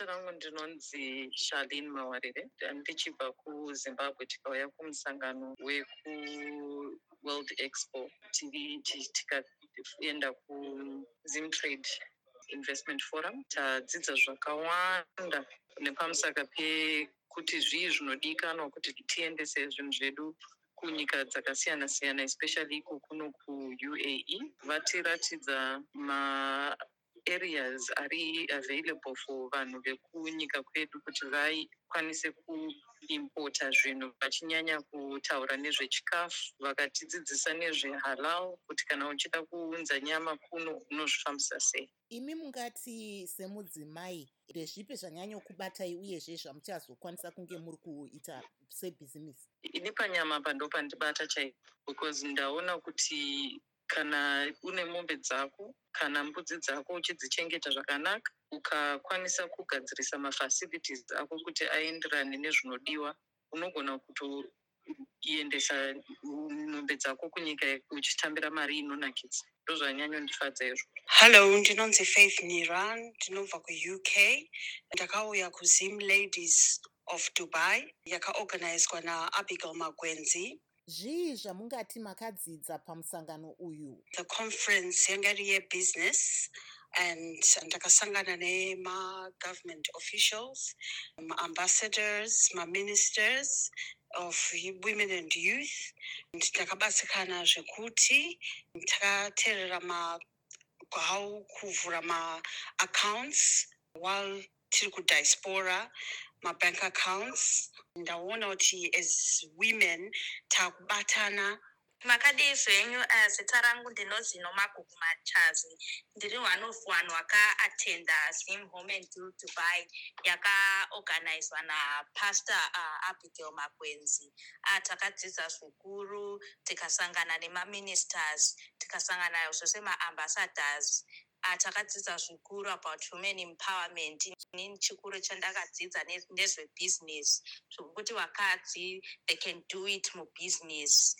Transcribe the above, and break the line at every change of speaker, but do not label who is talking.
zita rangu ndinonzi sharlin mawarire. Ndichibva kuzimbabwe tikauya kumusangano wekuworld expo. Tikaenda kuzimtrade investment forum. Tadzidza zvakawanda nepamusaka pekuti zvii zvinodikanwa kuti tiendese zvinhu zvedu kunyika dzakasiyana siyana especially iko kuno kuuae vatiratidza maareas ari available for vanhu vekunyika kwedu kuti vakwanise kuimpota zvinhu vachinyanya kutaura nezvechikafu vakatidzidzisa nezvehalal kuti kana uchida kuunza nyama kuno unozvifambisa sei.
Imi mungati semudzimai ndezvipi zvanyanyokubatai uyezve zvamuchazokwanisa kunge muri kuita sebhizimisi
ini panyama pa ndo pandibata chaipo because ndaona kuti kana une mombe dzako kana mbudzi dzako uchidzichengeta zvakanaka ukakwanisa kugadzirisa mafacilities ako kuti aenderane nezvinodiwa unogona kutoendesa mombe dzako kunyika uchitambira mari inonakidza. Ndo zvanyanyondifadza izvo
hallo ndinonzi faith nira ndinobva kuuk ndakauya kuzim ladies of dubai yakaorganizwa naabigail magwenzi
zvii zvamungati makadzidza pamusangano uyu?
The conference yanga iri yebusiness and ndakasangana nemagovernment officials maambassadors maministers of women and youth. Ndakabatsirikana zvekuti takateerera how kuvhura maaccounts while tiri kudiaspora mabank accounts. Ndaona kuti as women takubatana
makadii zvenyu uh, zita rangu ndinonzi nomagugu machazi ndiri one of vanhu vakaattenda zim home and deal dubai yakaorganizwa napastor uh, abigail makwenzi. Uh, takadzidza zvikuru tikasangana nemaministers tikasangana zvose maambassadors takadzidza zvikuru about women empowerment. Inini chikuru chandakadzidza nezvebusiness. Zvekuti vakadzi they can do it mubusiness